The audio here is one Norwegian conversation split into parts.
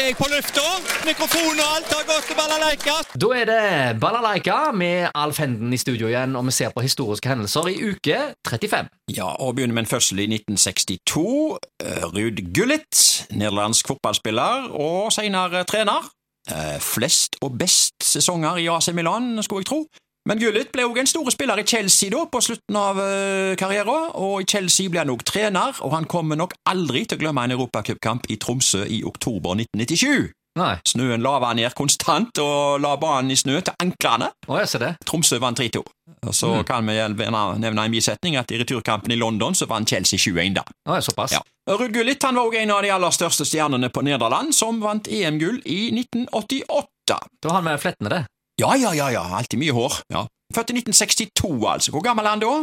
er jeg på lufta. Mikrofon og alt har gått til balalaika. Da er det Balalaika med Alf Henden i studio igjen, og vi ser på historiske hendelser i uke 35. Ja, og begynner med en fødsel i 1962. Eh, Ruud Gullit, nederlandsk fotballspiller og senere trener. Eh, Flest og best sesonger i AC Milan, skulle jeg tro. Men Gullit ble også en stor spiller i Chelsea da, på slutten av uh, karrieren, og i Chelsea ble han også trener, og han kommer nok aldri til å glemme en europacupkamp i Tromsø i oktober 1997. Nei, Snøen lava ned konstant og la banen i snø til anklene. å jeg ser det. Tromsø vant 3-2. Og så kan vi nevne en bisetning at i returkampen i London så vant Chelsea 7-1 da. Ja, såpass. Ja. Ruud Gullit han var også en av de aller største stjernene på Nederland, som vant EM-gull i 1988. Da har han med flettene, det. Ja, ja, ja, ja, alltid mye hår. Ja. Født i 1962, altså. Hvor gammel er han da?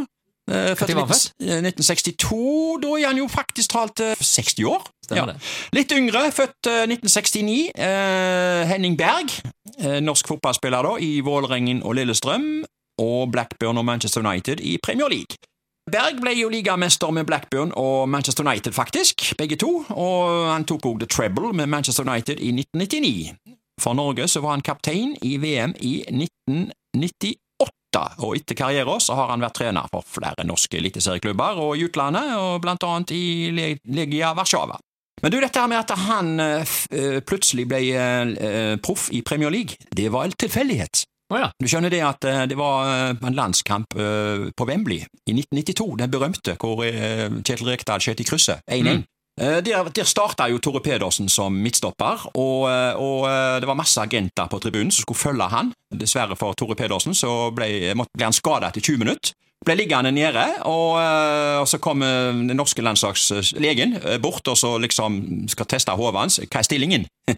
Eh, født i var han 19- eh, 1962, da er han jo faktisk talt eh, 60 år. Stemmer det. Litt yngre, født eh, 1969. Eh, Henning Berg, eh, norsk fotballspiller da, i Vålerengen og Lillestrøm, og Blackburn og Manchester United i Premier League. Berg ble jo ligamester med Blackburn og Manchester United, faktisk, begge to, og han tok også The Treble med Manchester United i 1999. For Norge så var han kaptein i VM i 1998, og etter karrieren så har han vært trener for flere norske eliteserieklubber og i utlandet, og blant annet i Legia Warszawa. Men du, dette her med at han eh, eh, plutselig ble eh, proff i Premier League, det var en tilfeldighet. Oh, ja. Du skjønner det at det var en landskamp på Wembley i 1992, den berømte, hvor Kjetil Rekdal skjøt i krysset, 1-1. Eh, Der, der starta jo Tore Pedersen som midtstopper, og, eh, og eh, det var masse agenter på tribunen som skulle følge han. Dessverre for Tore Pedersen så ble, ble han skada etter 20 minutter. Ble liggende nede, og, eh, og så kom eh, den norske landslagslegen eh, bort og så liksom skal teste hodet hans. Hva er stillingen?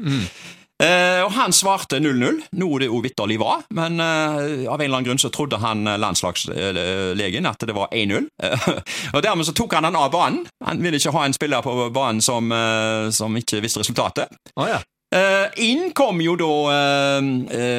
Eh, og Han svarte 0-0, noe det jo vitterlig var, men eh, av en eller annen grunn så trodde han eh, landslagslegen at det var 1-0. Eh, og Dermed så tok han han av banen. Han ville ikke ha en spiller på banen som, eh, som ikke visste resultatet. Oh, ja. Eh, inn kom jo da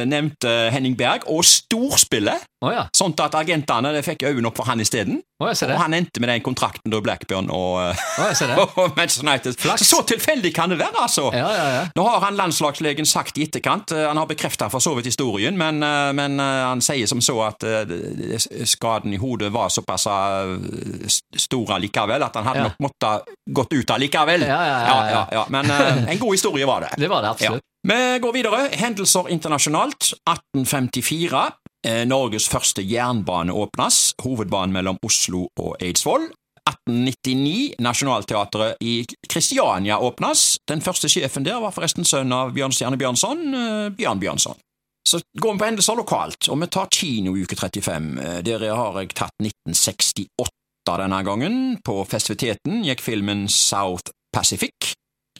nevnte Henning Berg og storspillet, oh, ja. sånn at agentene fikk øynene opp for han isteden. Ser Og han endte med den kontrakten da Blackburn og, det. og Manchester United. Flaks. Så tilfeldig kan det være, altså! Ja, ja, ja. Nå har han landslagslegen sagt i etterkant, eh, han har bekreftet for så vidt historien, men, eh, men eh, han sier som så at skaden i hodet var såpass stor allikevel, at han hadde nok måttet gått ut allikevel. Ja, ja, ja, ja. Men en god historie var det. Det var det absolutt. Vi går videre. Hendelser internasjonalt. 1854. Eh, Norges første jernbane åpnes. Hovedbanen mellom Oslo og Eidsvoll. 1899. Nationaltheatret i Kristiania åpnes. Den første sjefen der var forresten sønn av Bjørnstjerne Bjørnson, eh, Bjørn Bjørnson. Så går vi på hendelser lokalt, og vi tar kino i uke 35. Eh, Der har jeg tatt 1968 denne gangen. På festiviteten gikk filmen South Pacific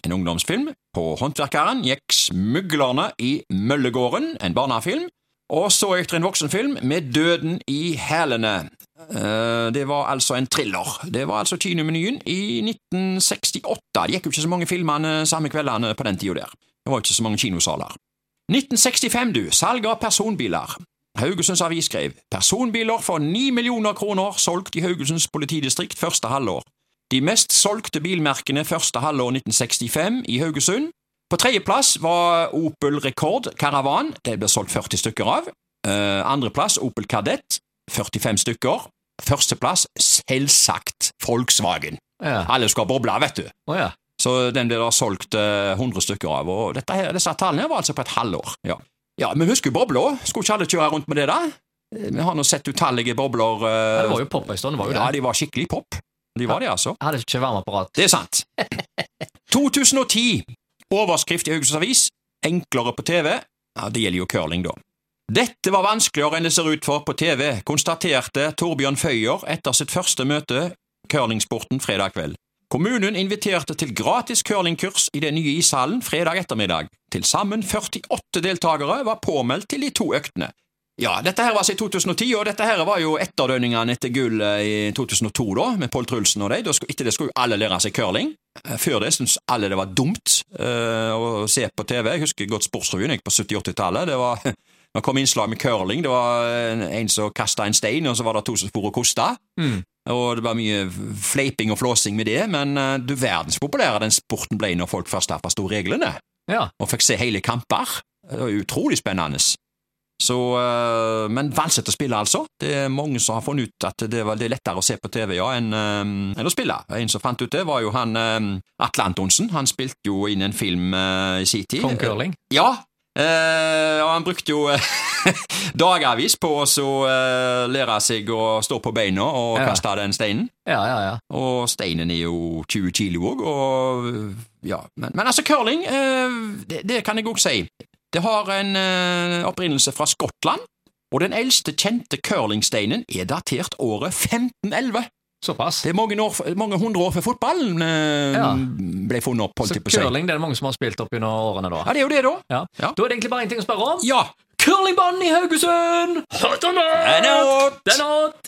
en ungdomsfilm. På Håndverkeren gikk Smuglerne i Møllegården, en barnefilm. Og så det en voksenfilm med Døden i hælene. Eh, Det var altså en thriller. Det var altså kinomenyen i 1968. Det gikk jo ikke så mange filmene samme kveldene på den tida der. Det var ikke så mange kinosaler. 1965, du. Salg av personbiler. Haugesunds Avis skrev personbiler for 9 millioner kroner solgt i Haugesunds politidistrikt første halvår. De mest solgte bilmerkene første halvår 1965 i Haugesund. På tredjeplass var Opel Rekord Caravan, det ble solgt 40 stykker av. Uh, Andreplass Opel Kadett, 45 stykker. Førsteplass selvsagt Volkswagen. Ja. Alle skal boble, vet du. Oh, ja. Så den ble da solgt uh, 100 stykker av, og dette her, disse tallene var altså på et halvår. Ja, ja men husker bobla? Skulle ikke alle kjøre rundt med det, da? Eh, Vi har nå sett utallige bobler. Uh, Ja, Det var jo pop en stund, var jo ja, det. de var skikkelig pop. De var det, altså. Jeg hadde ikke varmeapparat. Det er sant. 2010. Overskrift i Haugesunds Avis. Enklere på TV. Ja, Det gjelder jo curling, da. Dette var vanskeligere enn det ser ut for på TV, konstaterte Torbjørn Føyer etter sitt første møte curlingsporten fredag kveld. Kommunen inviterte til gratis curlingkurs i den nye ishallen fredag ettermiddag. Til sammen 48 deltakere var påmeldt til de to øktene. Ja, dette her var altså i 2010, og dette her var jo etterdønningene etter gull eh, i 2002, da, med Pål Trulsen og de. Etter det skulle jo alle lære seg curling. Eh, Før det syntes alle det var dumt uh, å se på TV. Jeg husker godt Sportsrevyen på 70-80-tallet. Det var det kom innslag med curling. Det var en, en som kasta en stein, og så var det to som for og kosta. Og det var mye fleiping og flåsing med det, men uh, du verdens populær den sporten ble når folk først forsto reglene. Ja. og fikk se hele kamper. Det var utrolig spennende. Så, øh, men Valseth å spille, altså. Det er mange som har funnet ut at det, er lettere å se på TV ja, enn, øh, enn å spille. En som fant ut det, var jo han øh, Atle Antonsen. Han spilte jo inn en film i sin tid. Kong curling. Ja, eh, og han brukte jo eh, dagavis på å så, eh, lære seg å stå på beina og Ja. kaste den steinen. Ja, ja, ja. Og steinen er jo 20 kilo òg, og ja. Men, men altså, curling, eh, det, det kan jeg òg si. Det har en eh, opprinnelse fra Skottland, og den eldste kjente curlingsteinen er datert året 1511. Såpass. Det er mange, år, mange hundre år før fotballen eh, Ja. ble funnet opp, Så curling det er det mange som har spilt opp gjennom årene, da. Ja, det er jo det, da. Ja. Ja. Da er det egentlig bare én ting å spørre om. Ja. Curlingbanen i Haugesund! Hot or not? Er det hot? Den er hot!